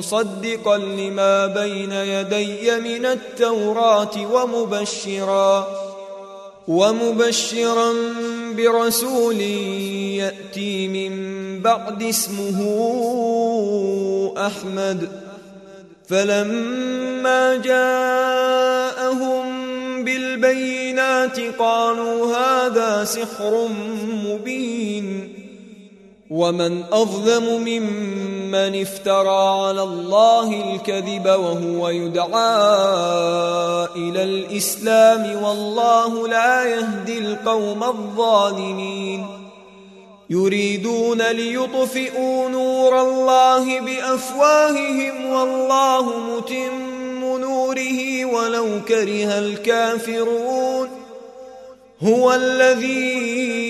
مصدقا لما بين يدي من التوراة ومبشرا ومبشرا برسول يأتي من بعد اسمه أحمد. فلما جاءهم بالبينات قالوا هذا سحر مبين. ومن أظلم ممن افترى على الله الكذب وهو يدعى إلى الإسلام والله لا يهدي القوم الظالمين. يريدون ليطفئوا نور الله بأفواههم والله متم نوره ولو كره الكافرون. هو الذي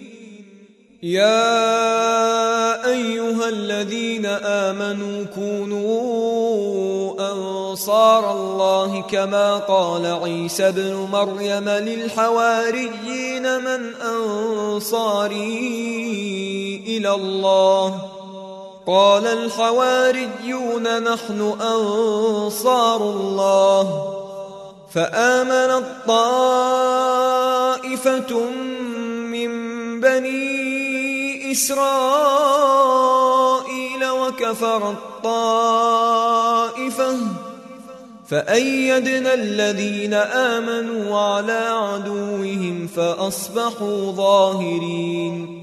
يا أيها الذين آمنوا كونوا أنصار الله كما قال عيسى ابن مريم للحواريين من أنصاري إلى الله. قال الحواريون نحن أنصار الله. فامنت طائفه إسرائيل وكفر الطائفة فأيدنا الذين آمنوا على عدوهم فأصبحوا ظاهرين